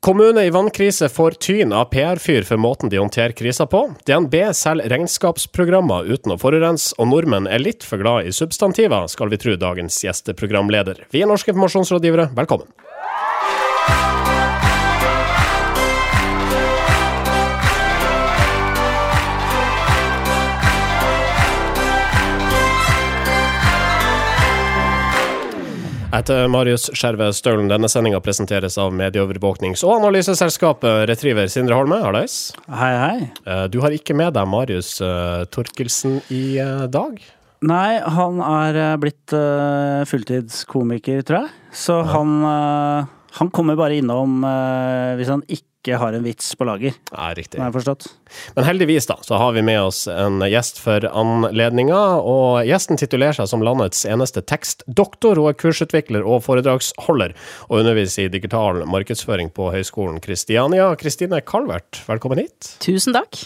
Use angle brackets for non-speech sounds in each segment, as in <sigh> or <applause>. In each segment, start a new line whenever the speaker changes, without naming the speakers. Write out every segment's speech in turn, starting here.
Kommune i vannkrise får tyn av PR-fyr for måten de håndterer krisa på. DNB selger regnskapsprogrammer uten å forurense, og nordmenn er litt for glad i substantiver, skal vi tro dagens gjesteprogramleder. Vi er norske informasjonsrådgivere, velkommen. Jeg heter Marius Skjerve Stølen. Denne sendinga presenteres av medieovervåknings- og analyseselskapet Retriever Sindre Holme. Hallais.
Hei, hei.
Eh, du har ikke med deg Marius uh, Torkelsen i uh, dag?
Nei, han er blitt fulltidskomiker, tror jeg. Så ja. han, han kommer bare innom hvis han ikke ikke har en vits på lager.
Ja, riktig.
Har jeg forstått.
Men heldigvis da, så har vi med oss en gjest for anledninga, og gjesten titulerer seg som landets eneste tekstdoktor. Hun er kursutvikler og foredragsholder, og underviser i digital markedsføring på Høgskolen Kristiania. Kristine Kalvert, velkommen hit.
Tusen takk.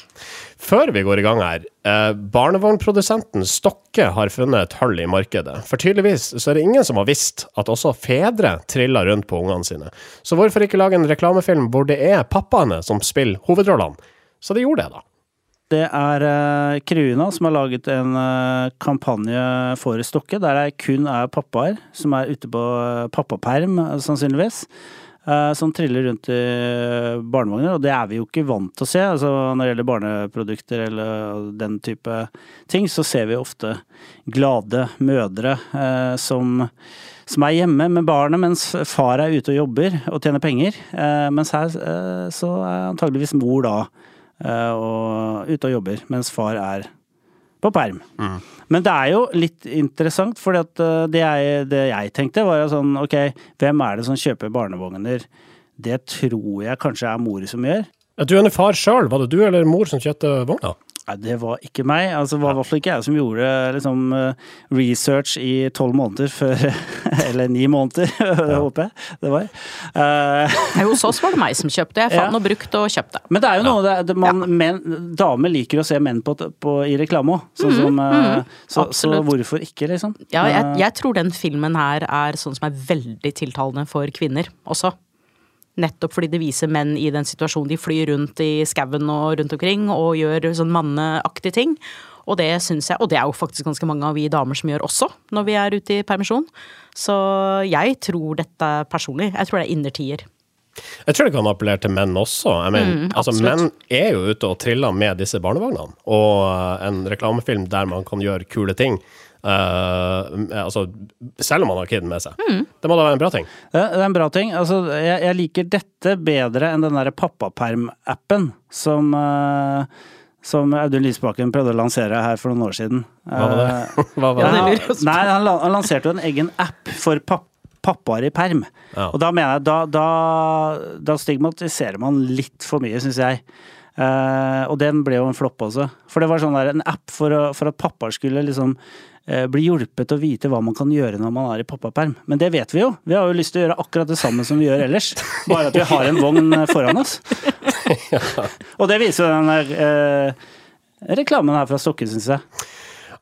Før vi går i gang her, eh, barnevognprodusenten Stokke har funnet et hull i markedet. For tydeligvis så er det ingen som har visst at også fedre triller rundt på ungene sine. Så hvorfor ikke lage en reklamefilm hvor det er pappaene som spiller hovedrollene? Så de gjorde det, da.
Det er uh, Kruna som har laget en uh, kampanje for Stokke, der det kun er pappaer som er ute på uh, pappaperm, sannsynligvis. Eh, som triller rundt i barnevogner, og det er vi jo ikke vant til å se. Altså, når det gjelder barneprodukter eller den type ting, så ser vi ofte glade mødre eh, som, som er hjemme med barnet mens far er ute og jobber og tjener penger. Eh, mens her eh, så er antageligvis mor da eh, og, ute og jobber, mens far er på perm. Mm. Men det er jo litt interessant, for eh, det, det, jeg tenkte var jo sånn ok, hvem er det som kjøper barnevogner? Det tror jeg kanskje er mor som gjør.
Du er en far sjøl, var det du eller mor som kjøpte vogna?
Nei, det var ikke meg. Altså, det var i hvert fall ikke jeg som gjorde liksom, eh, research i tolv måneder før <laughs> Eller ni måneder, <laughs> det håper jeg det var.
Uh, hos oss var det meg som kjøpte. Jeg fant ja. noe brukt og kjøpte.
Men det er jo noe det, det man, ja. men, Damer liker å se menn på, på, i reklame òg. Sånn mm, mm, så, så, hvorfor ikke, liksom?
Ja, jeg, jeg tror den filmen her er sånn som er veldig tiltalende for kvinner også. Nettopp fordi det viser menn i den situasjonen. De flyr rundt i skauen og rundt omkring og gjør sånn manneaktige ting. Og det syns jeg, og det er jo faktisk ganske mange av vi damer som gjør også, når vi er ute i permisjon. Så jeg tror dette personlig. Jeg tror det er innertier.
Jeg tror det kan appellere til menn også. Jeg mener, mm, altså, menn er jo ute og triller med disse barnevognene. Og en reklamefilm der man kan gjøre kule ting, Uh, altså, selv om man har kiden med seg. Mm. Det må da være en bra ting?
Det, det er en bra ting. Altså, jeg, jeg, liker dette bedre enn den derre pappaperm-appen som uh, som Audun Lysbakken prøvde å lansere her for noen år siden.
Hva var det? Eh, <laughs> Hva var
det? Ja, nei, han, han, lanserte jo en egen app for papp, pappaer i perm. Ja. Og da mener jeg da, da, da stigmatiserer man litt for mye, syns jeg. Uh, og den ble jo en flopp også. For det var sånn der, en app for, å, for at pappaer skulle liksom uh, bli hjulpet til å vite hva man kan gjøre når man er i pappaperm. Men det vet vi jo. Vi har jo lyst til å gjøre akkurat det samme som vi gjør ellers. <laughs> Bare at vi har en vogn eh, foran oss. <laughs> Og det viser jo den der uh, reklamen her fra Stokke, syns jeg.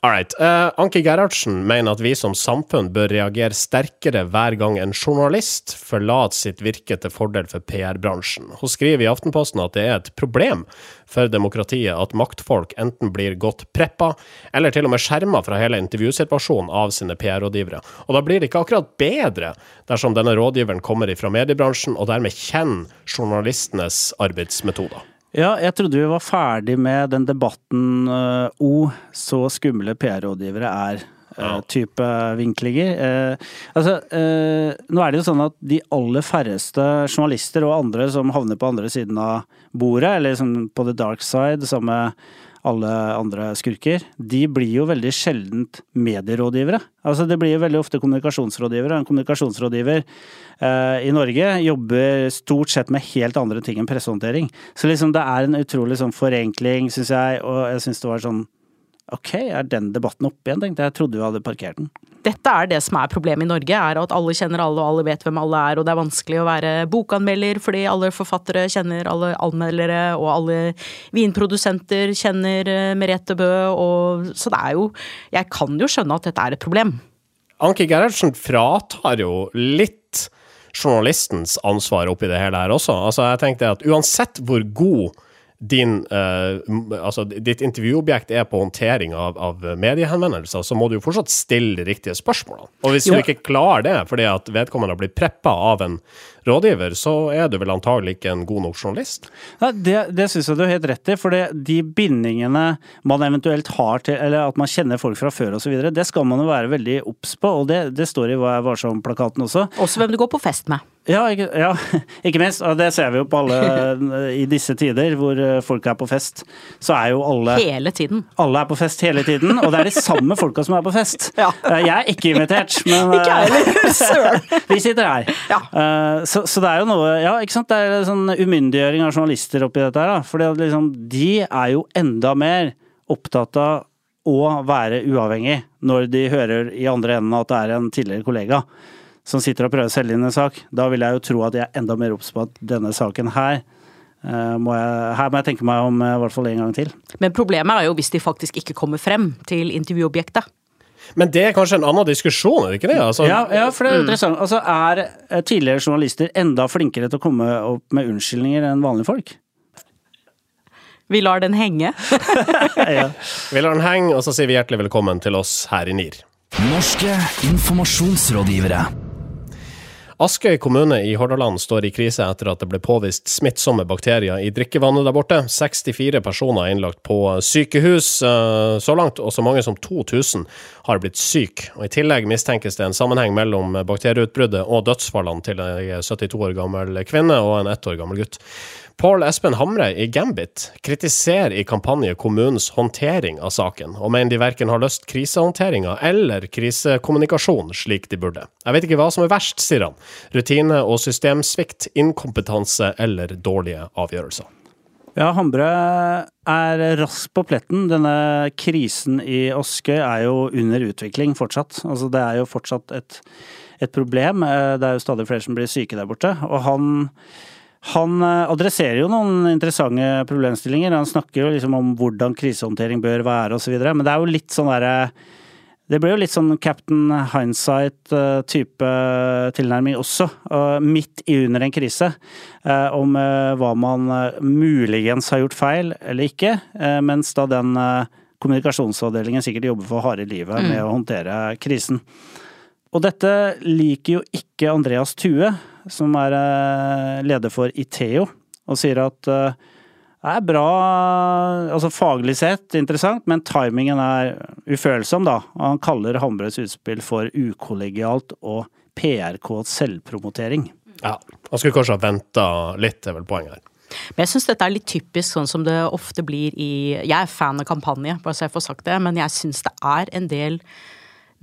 All right. Uh, Anki Gerhardsen mener at vi som samfunn bør reagere sterkere hver gang en journalist forlater sitt virke til fordel for PR-bransjen. Hun skriver i Aftenposten at det er et problem for demokratiet at maktfolk enten blir godt preppa, eller til og med skjerma fra hele intervjusituasjonen av sine PR-rådgivere. Og da blir det ikke akkurat bedre dersom denne rådgiveren kommer fra mediebransjen og dermed kjenner journalistenes arbeidsmetoder.
Ja, jeg trodde vi var ferdig med den debatten uh, O, så skumle PR-rådgivere er. Uh, type vinklinger. Uh, altså, nå er det jo sånn at de aller færreste journalister og andre som havner på andre siden av bordet, eller liksom på the dark side, sammen med alle andre skurker, de blir jo veldig sjeldent medierådgivere. Altså det blir jo veldig ofte kommunikasjonsrådgivere. En kommunikasjonsrådgiver eh, i Norge jobber stort sett med helt andre ting enn pressehåndtering. Så liksom det er en utrolig sånn forenkling, syns jeg, og jeg syns det var sånn Ok, er den debatten oppe igjen, tenkte jeg. Jeg trodde vi hadde parkert den.
Dette er det som er problemet i Norge, er at alle kjenner alle og alle vet hvem alle er, og det er vanskelig å være bokanmelder fordi alle forfattere kjenner alle anmeldere, og alle vinprodusenter kjenner eh, Merete Bø, og så det er jo Jeg kan jo skjønne at dette er et problem.
Anki Gerhardsen fratar jo litt journalistens ansvar oppi det hele her også. Altså, jeg tenkte at uansett hvor god din, uh, altså, ditt intervjuobjekt er på håndtering av, av, mediehenvendelser, så må du jo fortsatt stille de riktige spørsmålene. Og hvis jo. du ikke klarer det fordi at vedkommende har blitt preppa av en rådgiver, så er du vel antagelig ikke en god nok journalist?
Ja, det det syns jeg du har helt rett i. For de bindingene man eventuelt har til, eller at man kjenner folk fra før osv., det skal man jo være veldig obs på. Og det, det står i Hva er varsom-plakaten også.
Også hvem du går på fest med.
Ja ikke, ja, <laughs> ikke, minst. Og det ser vi jo på alle <laughs> i disse tider hvor eh, folk er på fest. Så er jo alle
Hele tiden.
Alle er på fest hele tiden, og det er de samme folka som er på fest. Ja. Eh, jeg er ikke invitert, men <laughs>
Ikke jeg heller.
vi sitter her.
Ja.
Eh, så, så, det er jo noe Ja, ikke sant. Det er sånn umyndiggjøring av journalister oppi dette her, da. For liksom, de er jo enda mer opptatt av å være uavhengig når de hører i andre enden at det er en tidligere kollega som sitter og prøver å selge inn en sak, da vil jeg jo tro at jeg er enda mer obs på at denne saken her uh, må jeg, her må jeg tenke meg om uh, i hvert fall en gang til.
Men problemet er jo hvis de faktisk ikke kommer frem til intervjuobjektet.
Men det er kanskje en annen diskusjon, er det ikke det? Altså,
ja, ja, for det er mm. interessant. Altså, er eh, tidligere journalister enda flinkere til å komme opp med unnskyldninger enn vanlige folk?
Vi lar den henge. <laughs>
ja. Vi lar den henge, og så sier vi hjertelig velkommen til oss her i NIR.
Norske informasjonsrådgivere.
Askøy kommune i Hordaland står i krise etter at det ble påvist smittsomme bakterier i drikkevannet der borte. 64 personer er innlagt på sykehus eh, så langt, og så mange som 2000 har blitt syke. Og I tillegg mistenkes det en sammenheng mellom bakterieutbruddet og dødsfallene til ei 72 år gammel kvinne og en ett år gammel gutt. Pål Espen Hamre i Gambit kritiserer i kampanje kommunens håndtering av saken, og mener de verken har løst krisehåndteringa eller krisekommunikasjon slik de burde. Jeg vet ikke hva som er verst, sier han. Rutine og systemsvikt, inkompetanse eller dårlige avgjørelser.
Ja, Hambre er rask på pletten. Denne krisen i Askøy er jo under utvikling fortsatt. Altså, det er jo fortsatt et, et problem. Det er jo stadig flere som blir syke der borte. Og han han eh, adresserer jo noen interessante problemstillinger. Han snakker jo liksom om hvordan krisehåndtering bør være osv. Men det er jo litt sånn derre det blir jo litt sånn Captain Hindsight-type eh, tilnærming også, midt i under en krise. Eh, om hva man muligens har gjort feil eller ikke, mens da den kommunikasjonsavdelingen sikkert jobber for harde livet med mm. å håndtere krisen. Og dette liker jo ikke Andreas Thue, som er eh, leder for Iteo, og sier at eh, det er bra, altså faglig sett interessant, men timingen er ufølsom, da. Og Han kaller Hambres utspill for ukollegialt og PRKs selvpromotering.
Ja, han skulle kanskje ha venta litt, er vel poenget her.
Men jeg syns dette er litt typisk sånn som det ofte blir i Jeg er fan av kampanje, bare så jeg får sagt det, men jeg syns det er en del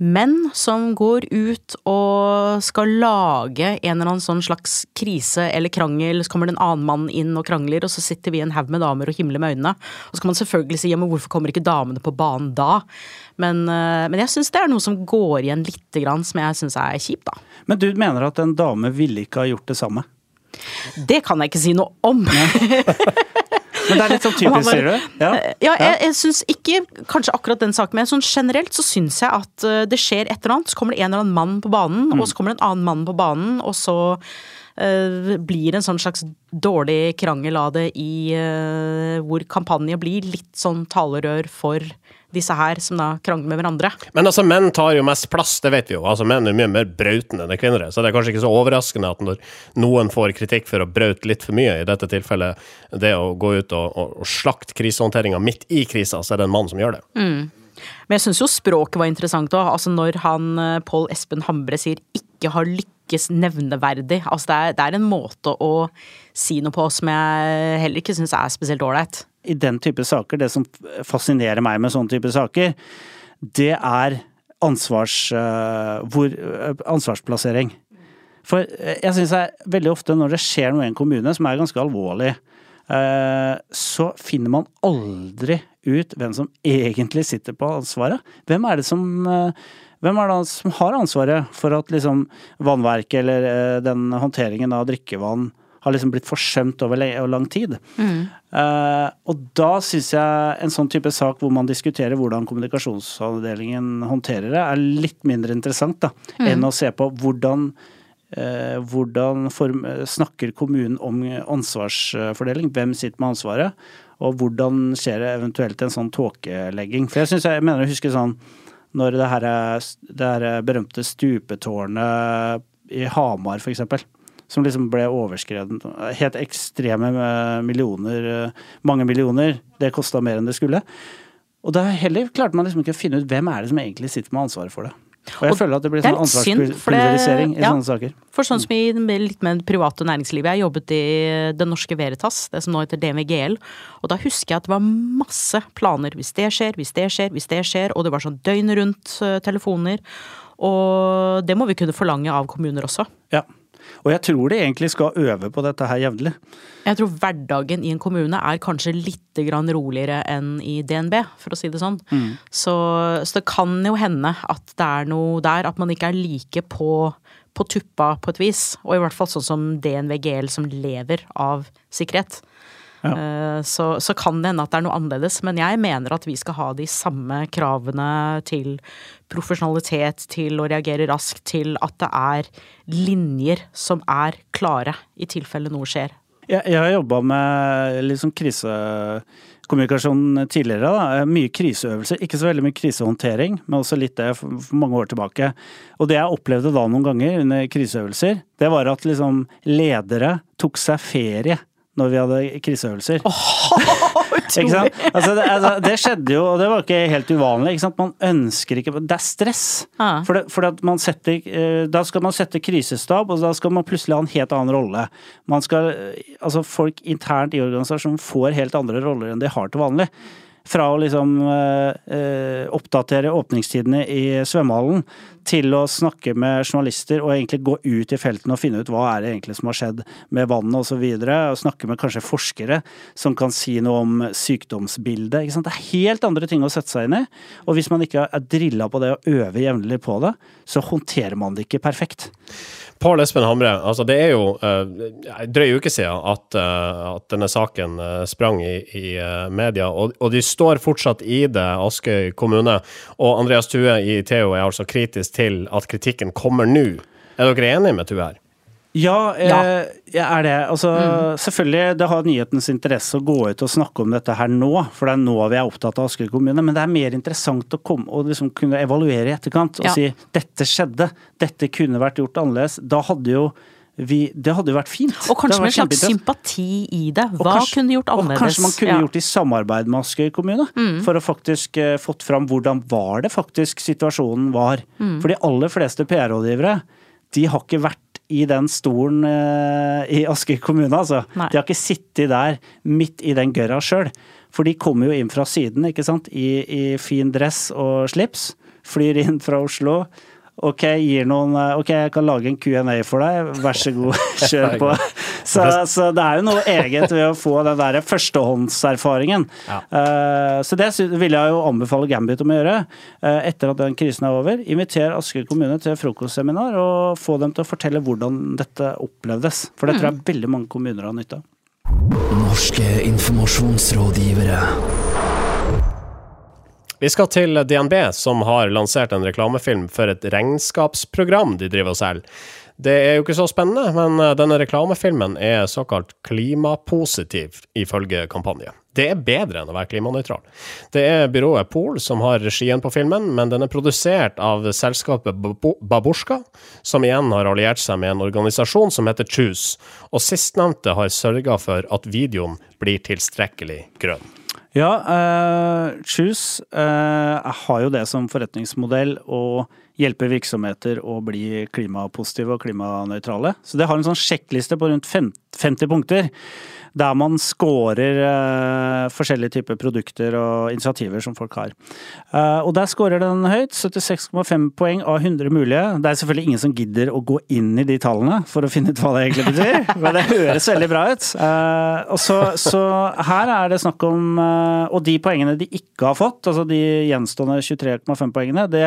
menn som går ut og skal lage en eller annen sånn slags krise eller krangel, så kommer det en annen mann inn og krangler, og så sitter vi en haug med damer og himler med øynene. Og så kan man selvfølgelig si ja, men hvorfor kommer ikke damene på banen da? Men, eh, men jeg syns det er noe som går igjen lite grann, som jeg syns er kjipt, da.
Men du mener at en dame ville ikke ha gjort det samme?
Det kan jeg ikke si noe om. <laughs> <laughs>
Men det er litt sånn typisk, sier du?
Ja, ja jeg, jeg syns ikke kanskje akkurat den saken, men sånn generelt så syns jeg at eh, det skjer et eller annet. Så kommer det en eller annen mann på banen, mm. og så kommer det en annen mann på banen, og så blir en sånn slags dårlig krangel av det i uh, hvor kampanje blir litt sånn talerør for disse her som da krangler med hverandre.
Men altså, menn tar jo mest plass, det vet vi jo. Altså, Menn er mye mer brautende enn kvinner. Så det er kanskje ikke så overraskende at når noen får kritikk for å braute litt for mye, i dette tilfellet det å gå ut og, og, slakte krisehåndteringa midt i krisa, så er det en mann som gjør det.
Mm. Men jeg syns jo språket var interessant òg. Altså når han eh, Pål Espen Hambre sier 'ikke har lykkes nevneverdig'. Altså det er, det er en måte å si noe på som jeg heller ikke syns er spesielt ålreit
i den type saker, det som fascinerer meg med sånne type saker, det er ansvars, uh, hvor, uh, ansvarsplassering. For uh, jeg syns veldig ofte når det skjer noe i en kommune som er ganske alvorlig, så finner man aldri ut hvem som egentlig sitter på ansvaret. Hvem er det som hvem er det som har ansvaret for at liksom vannverket eller den håndteringen av drikkevann har liksom blitt forsømt over lang tid. Mm. Uh, og da syns jeg en sånn type sak hvor man diskuterer hvordan kommunikasjonsavdelingen håndterer det, er litt mindre interessant da, mm. enn å se på hvordan eh, hvordan form, snakker kommunen om ansvarsfordeling? Hvem sitter med ansvaret? Og hvordan skjer det eventuelt en sånn tåkelegging? For jeg, synes, jeg mener å huske sånn når det her, det her berømte stupetårnet i Hamar, eksempel som liksom ble overskreden Helt ekstreme millioner, mange millioner. Det kosta mer enn det skulle. Og da heller klarte man liksom ikke å finne ut hvem er det som egentlig sitter med ansvaret for det. Og jeg og føler at det blir sånn ansvarspulverisering i ja, sånne saker.
For sånn som i litt med det private næringslivet. Jeg jobbet i Det Norske Veritas, det som nå heter DMGL, Og da husker jeg at det var masse planer. Hvis det skjer, hvis det skjer, hvis det skjer. Og det var sånn døgn rundt uh, telefoner. Og det må vi kunne forlange av kommuner også.
Ja. Og jeg tror de egentlig skal øve på dette her jevnlig.
Jeg tror hverdagen i en kommune er kanskje litt roligere enn i DNB, for å si det sånn. Mm. Så, så, det kan jo hende at det er noe der, at man ikke er like på, på tuppa på et vis. Og i hvert fall sånn som DNVGL som lever av sikkerhet. Ja. Eh, så, så, kan det hende at det er noe annerledes, men jeg mener at vi skal ha de samme kravene til profesjonalitet, til å reagere raskt, til at det er linjer som er klare i tilfelle noe skjer.
Jeg, jeg har jobba med liksom krisekommunikasjon tidligere. Da. Mye kriseøvelser. Ikke så veldig mye krisehåndtering, men også litt det for mange år tilbake. Og det jeg opplevde da noen ganger under kriseøvelser, det var at liksom ledere tok seg ferie når vi hadde kriseøvelser.
Oh, <laughs>
altså, det, altså, det, skjedde jo, og det var ikke helt uvanlig. Ikke man ønsker ikke Det er stress. Ah. For, det, for man setter, eh, da skal man sette krisestab, og da skal man plutselig ha en helt annen rolle. Man skal, eh, altså Folk internt i organisasjonen får helt andre roller enn de har til vanlig fra å liksom eh, oppdatere åpningstidene i svømmehallen til å snakke med journalister og egentlig gå ut i felten og finne ut hva er det egentlig som har skjedd med vannet osv. Og, så og snakke med kanskje forskere som kan si noe om sykdomsbildet. Det er helt andre ting å sette seg inn i. Og hvis man ikke er drilla på det og øver jevnlig på det, så håndterer man det ikke perfekt.
Pål Espen Hamre, altså det er jo uh, drøy uke siden at, uh, at denne saken uh, sprang i, i uh, media, og, og, de står fortsatt i det, Askøy kommune. Og Andreas Thue i Theo er altså kritisk til at kritikken kommer nå. Er dere enige med Thue her?
Ja, ja. Eh, jeg er det. Altså, mm. Selvfølgelig, det har nyhetens interesse å gå ut og snakke om dette her nå, for det er nå vi er opptatt av Asker kommune. Men det er mer interessant å komme og liksom kunne evaluere i etterkant og ja. si dette skjedde, dette kunne vært gjort annerledes. Da hadde jo vi, det hadde jo vært fint.
Og kanskje med en slags sympati i det. Hva kanskje, kunne gjort annerledes?
Og kanskje man kunne ja. gjort det i samarbeid med Askøy kommune. Mm. For å faktisk uh, fått fram hvordan var det faktisk situasjonen var. Mm. For de aller fleste PR-rådgivere de har ikke vært i den stolen uh, i Askøy kommune, altså. Nei. De har ikke sittet der midt i den gørra sjøl. For de kommer jo inn fra siden, ikke sant, i, i fin dress og slips. Flyr inn fra Oslo Ok, gir noen eh, Ok, jeg kan lage en Q&A for deg, vær så god, <laughs> <laughs> kjør på. Så, så, det er jo noe eget ved å få den der førstehåndserfaringen. Ja. Uh, så det vil jeg jo anbefale Gambit om å gjøre uh, etter at den krisen er over. Inviter Asker kommune til frokostseminar og få dem til å fortelle hvordan dette opplevdes. For det tror jeg mm. veldig mange kommuner har nytte av.
Norske informasjonsrådgivere.
Vi skal til DNB, som har lansert en reklamefilm for et regnskapsprogram de driver og selger. Det er jo ikke så spennende, men eh, denne reklamefilmen er såkalt klimapositiv, ifølge kampanje. Det er bedre enn å være klimanøytral. Det er byrået Pol som har regien på filmen, men den er produsert av selskapet Babusjka, som igjen har alliert seg med en organisasjon som heter Choose, og sistnevnte har sørga for at videoen blir tilstrekkelig grønn.
Ja, uh, Choose uh, har jo det som forretningsmodell å hjelpe virksomheter å bli klimapositive og klimanøytrale. Så det har en sånn sjekkliste på rundt 50 punkter der man scorer uh, forskjellige typer produkter og initiativer som folk har. Uh, og der scorer den høyt. 76,5 poeng av 100 mulige. Det er selvfølgelig ingen som gidder å gå inn i de tallene for å finne ut hva det egentlig betyr, <laughs> men det høres veldig bra ut. Uh, og så, så, her er det snakk om Og de poengene de ikke har fått, altså de gjenstående 23,5 poengene, det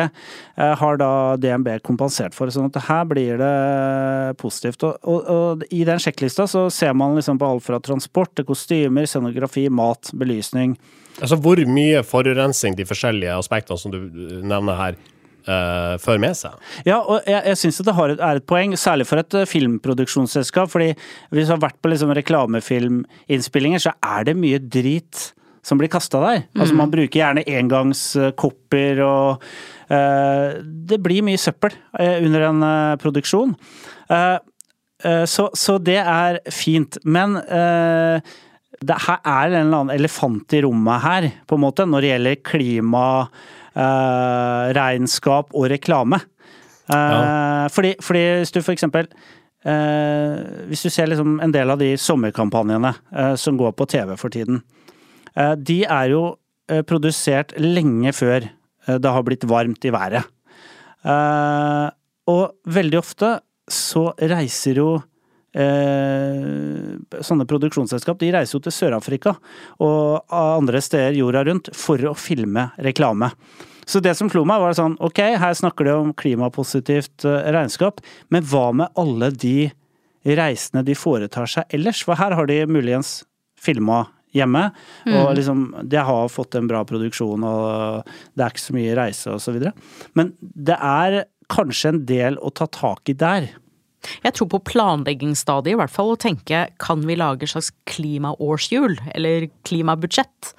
har da DNB kompensert for. sånn at her blir det positivt. Og, og, og i den sjekklista så ser man liksom på alt fra transport til kostymer, scenografi, mat, belysning.
Altså Hvor mye forurensning de forskjellige aspektene som du nevner her, uh, fører med seg.
Ja, og jeg, jeg syns det har et, er et poeng, særlig for et eh, filmproduksjonsselskap. fordi hvis du har vært på liksom reklamefilminnspillinger, så er det mye drit som blir kasta der. Altså Man bruker gjerne engangskopper og uh, Det blir mye søppel uh, under en uh, produksjon. Eh, eh, så, så det er fint. Men eh, det her er en eller annen elefant i rommet her, på en måte, når det gjelder klima, eh, regnskap og reklame. Ja. fordi, fordi hvis du for eksempel eh, Hvis du ser liksom en del av de sommerkampanjene eh, som går på TV for tiden, eh, de er jo eh, produsert lenge før eh, det har blitt varmt i været. Eh, og veldig ofte så reiser jo eh, sånne produksjonsselskap de reiser jo til Sør-Afrika og andre steder jorda rundt for å filme reklame. Så det som slo meg, var sånn ok, her snakker de om klimapositivt eh, regnskap, men hva med alle de reisene de foretar seg ellers? For her har de muligens filma hjemme, og liksom de har fått en bra produksjon, og det er ikke så mye reise og så videre. Men det er kanskje en del å ta tak i der.
Jeg tror på planleggingsstadiet i hvert fall å tenke kan vi lage et slags klimaårshjul, eller klimabudsjett?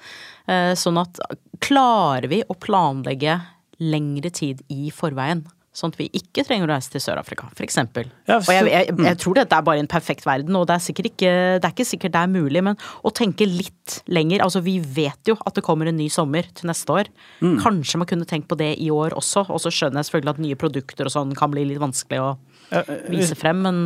Eh, Sånn at klarer vi å planlegge lengre tid i forveien? Sånn at vi ikke trenger å reise til Sør-Afrika, eksempel.
Ja,
og jeg, jeg, jeg tror dette er bare en perfekt verden, og det er, ikke, det er ikke sikkert det er mulig, men å tenke litt lenger Altså, vi vet jo at det kommer en ny sommer til neste år. Kanskje man kunne tenkt på det i år også, og så skjønner jeg selvfølgelig at nye produkter og sånn kan bli litt vanskelig å vise frem, men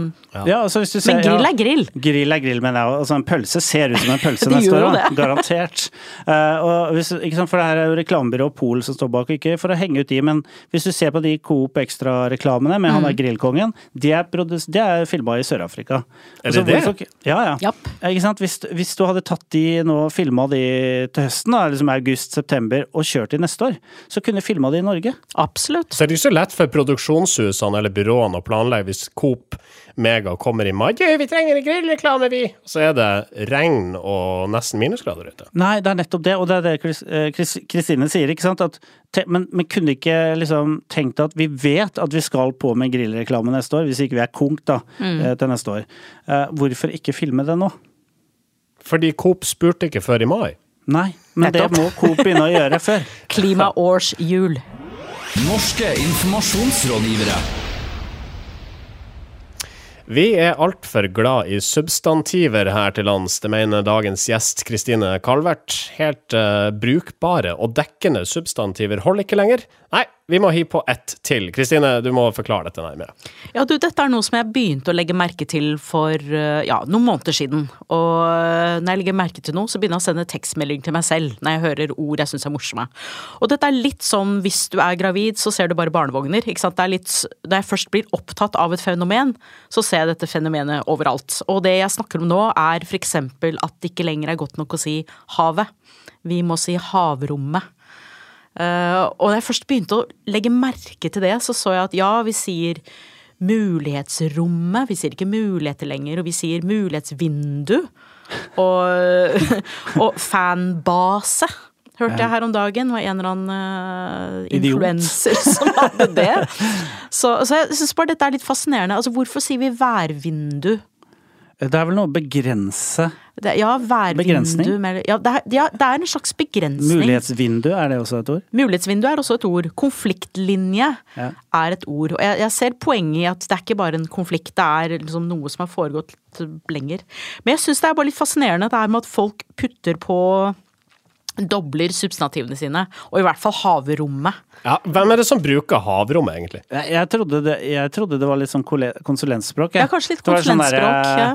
Ja, altså hvis du ser,
Men grill er grill!
Grill er grill, mener jeg. Altså, en pølse ser ut som en pølse <laughs> neste år. <laughs> Garantert. Uh, og hvis, ikke sant, for det her er jo reklamebyrå Pol som står bak, ikke for å henge ut de, men hvis du ser på de Coop Extra-reklamene med
Mm.
han der grillkongen, de er, produs- de er filma i Sør-Afrika.
Er det det?
Ja, ja.
Yep.
Ikke sant? Hvis, hvis du hadde tatt de nå, filma de til høsten, da, liksom august-september, og kjørt de neste år, så kunne du filma de i Norge.
Absolutt.
Så er det ikke så lett for produksjonshusene eller byråene å planlegge hvis Coop Mega kommer i mai. Vi trenger en grillreklame, vi! Så er det regn og nesten minusgrader ute.
Nei, det er nettopp det, og det er det Chris- eh, Chris- Kristine sier, ikke sant. At, te, men vi kunne ikke liksom tenkt at vi vet at vi skal på med grillreklame neste år, hvis ikke vi er konk da, mm. til neste år. Eh, hvorfor ikke filme det nå?
Fordi Coop spurte ikke før i mai.
Nei, men
Nettopp.
det må Coop begynne å gjøre før. <laughs>
Klimaårshjul.
Norske informasjonsrådgivere.
Vi er altfor glad i substantiver her til lands, det mener dagens gjest Kristine Kalvert. Helt uh, brukbare og dekkende substantiver holder ikke lenger. Nei, vi må hive på ett til. Kristine, du må forklare dette nærmere.
Ja, du, dette er noe som jeg begynte å legge merke til for eh, ja, noen måneder siden. Og eh, når jeg legger merke til noe, så begynner jeg å sende tekstmelding til meg selv når jeg hører ord jeg syns er morsomme. Og dette er litt sånn hvis du er gravid, så ser du bare barnevogner. ikke sant? Det er litt, når jeg først blir opptatt av et fenomen, så ser jeg dette fenomenet overalt. Og det jeg snakker om nå, er eksempel at det ikke lenger er godt nok å si havet. Vi må si havrommet. Eh, og da jeg først begynte å legge merke til det, så så jeg at ja, vi sier mulighetsrommet, vi sier ikke muligheter lenger, og vi sier mulighetsvindu. Og, <laughs> og fanbase. Hørte jeg her om dagen, var en eller annen
uh,
influenser <laughs> som hadde det. Så, så jeg syns bare dette er litt fascinerende. Altså, hvorfor sier vi værvindu?
Det er vel noe å begrense
Det, ja, værvindu med- Ja, det er, ja, det er en slags begrensning.
Mulighetsvindu, er det også et ord?
Mulighetsvindu er også et ord. Konfliktlinje
Ja.
er et ord. Og jeg, jeg ser poenget i at det er ikke bare en konflikt, det er liksom noe som har foregått lenger. Men jeg syns det er bare litt fascinerende det her med at folk putter på Dobler substantivene sine, og i hvert fall havrommet.
Ja, hvem er det som bruker havrommet, egentlig?
Jeg, jeg, trodde det, jeg trodde det var litt sånn konsulentspråk. jeg.
Ja, kanskje litt
konsulentspråk. sånn
der,
ja.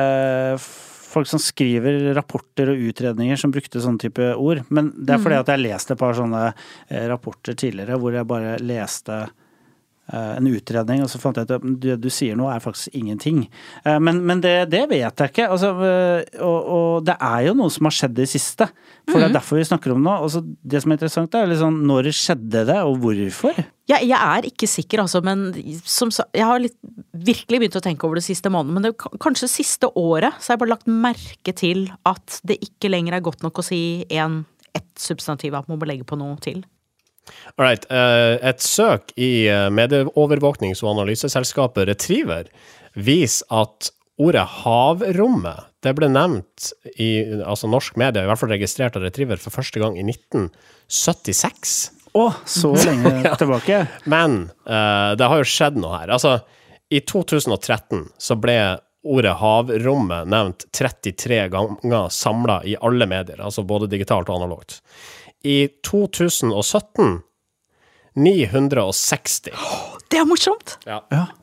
eh, Folk som skriver rapporter og utredninger som brukte sånne type ord. Men det er fordi
Mm.
at jeg leste et par sånne eh, rapporter tidligere hvor jeg bare leste eh, en utredning, og så fant jeg ut at det du sier nå er faktisk ingenting. Eh, Men, men det, det vet jeg ikke. Altså, eh, og, og det er jo noe som har skjedd i siste. For
Mm.
det er derfor vi snakker om det nå. Altså, det som er interessant, er liksom når skjedde det, og hvorfor?
Jeg, jeg er ikke sikker, altså, men som, jeg har litt, virkelig begynt å tenke over det siste måneden. Men det, kanskje siste året så har jeg bare lagt merke til at det ikke lenger er godt nok å si en, ett substantiv, at man må legge på noe til.
All right. eh, et søk i eh, medieovervåknings- og analyseselskapet Retriever viser at ordet havrommet det ble nevnt i altså norsk media, i hvert fall registrert av Retriever, for første gang i 1976.
Å, så <laughs> lenge tilbake.
Men eh, det har jo skjedd noe her. Altså, i 2013 så ble ordet havrommet nevnt 33 ganger samla i alle medier, altså både digitalt og analogt. I 2017 960.
Det er morsomt!
Ja.
Ja. <laughs>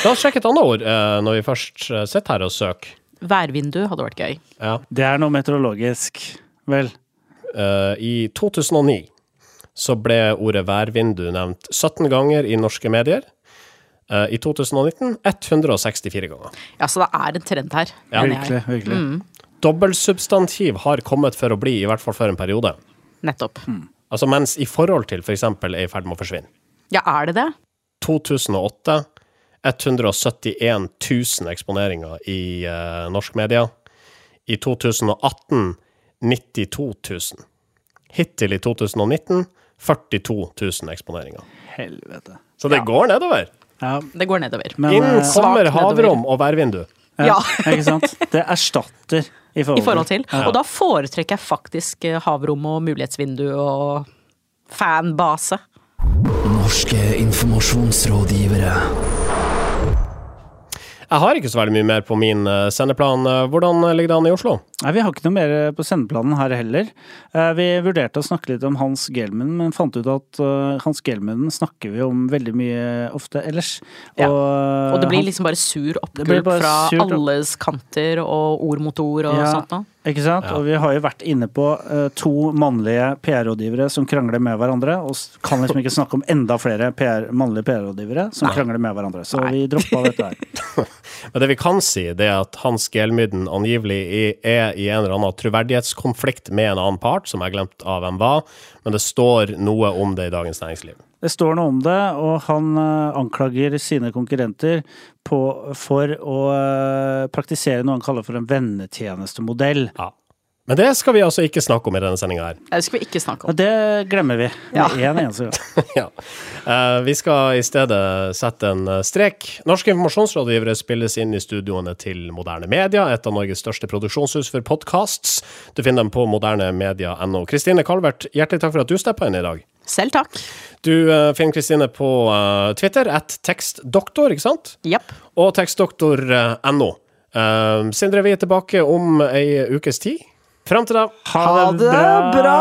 La oss sjekke et annet ord eh, når vi først eh, sitter her og søker.
Værvindu hadde vært gøy.
Ja.
Det er noe meteorologisk. Vel.
Eh, I 2009 så ble ordet værvindu nevnt 17 ganger i norske medier. Eh, I 2019 164 ganger.
Ja, så det er en trend her.
Ja.
Virkelig.
Virkelig. virkelig.
Dobbeltsubstantiv har kommet for å bli, i hvert fall for en periode.
Nettopp.
Altså mens i forhold til f.eks. For er i ferd med å forsvinne.
Ja, er det det?
2008 171 000 eksponeringer i uh, norsk media. I 2018 92 000. Hittil i 2019 42 000 eksponeringer.
Helvete.
Så det
Ja.
går nedover.
Ja,
Det går nedover.
men
Inn
eh,
kommer
nedover.
havrom og værvindu.
Ja.
Ikke sant? Det erstatter i forhold,
I forhold til.
Ja.
Og da foretrekker jeg faktisk eh, havrom og mulighetsvindu og fanbase.
Norske informasjonsrådgivere.
Jeg har ikke så veldig mye mer på min eh, sendeplan. Eh, Hvordan ligger det an i Oslo?
Nei, Vi har ikke noe mer på sendeplanen her heller. Eh, Vi vurderte å snakke litt om Hans Gelmen, men fant ut at eh, Hans Gelmen snakker vi om veldig mye ofte ellers.
Ja.
Og,
Og det blir liksom bare sur oppgulp fra alles kanter og ord mot ord og
Ja.
sånt noe.
Ikke sant?
Ja.
Og vi har jo vært inne på uh, to mannlige PR-rådgivere som krangler med hverandre, og kan liksom ikke snakke om enda flere PR, mannlige PR-rådgivere som krangler med hverandre. Så
Nei.
vi droppa dette her. <laughs>
Men det vi kan si, det er at Hans Gelmyden angivelig er i en eller annen troverdighetskonflikt med en annen part, som jeg glemte av hvem var, men det står noe om det i Dagens Næringsliv.
Det står noe om det, og han eh, anklager sine konkurrenter på, for å eh, praktisere noe han kaller for en vennetjenestemodell.
Ja. Men det skal vi altså ikke snakke om i denne sendinga her.
Det skal vi ikke snakke
Og
om.
det glemmer vi
Ja.
med en eneste gang. <laughs>
ja. uh, vi skal i stedet sette en strek. Norske informasjonsrådgivere spilles inn i studioene til Moderne Media, et av Norges største produksjonshus for podcasts. Du finner dem på modernemedia.no. Kristine Calvert, hjertelig takk for at du steppa inn i dag.
Selv takk.
Du eh, finner Kristine på eh, Twitter, at tekstdoktor, ikke sant?
Yep.
Og tekstdoktor.no. Uh, Sindre, vi er tilbake om ei ukes tid. Fram til da,
Ha det bra!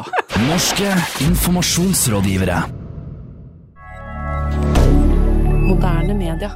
<laughs>
Norske informasjonsrådgivere.
Moderne media.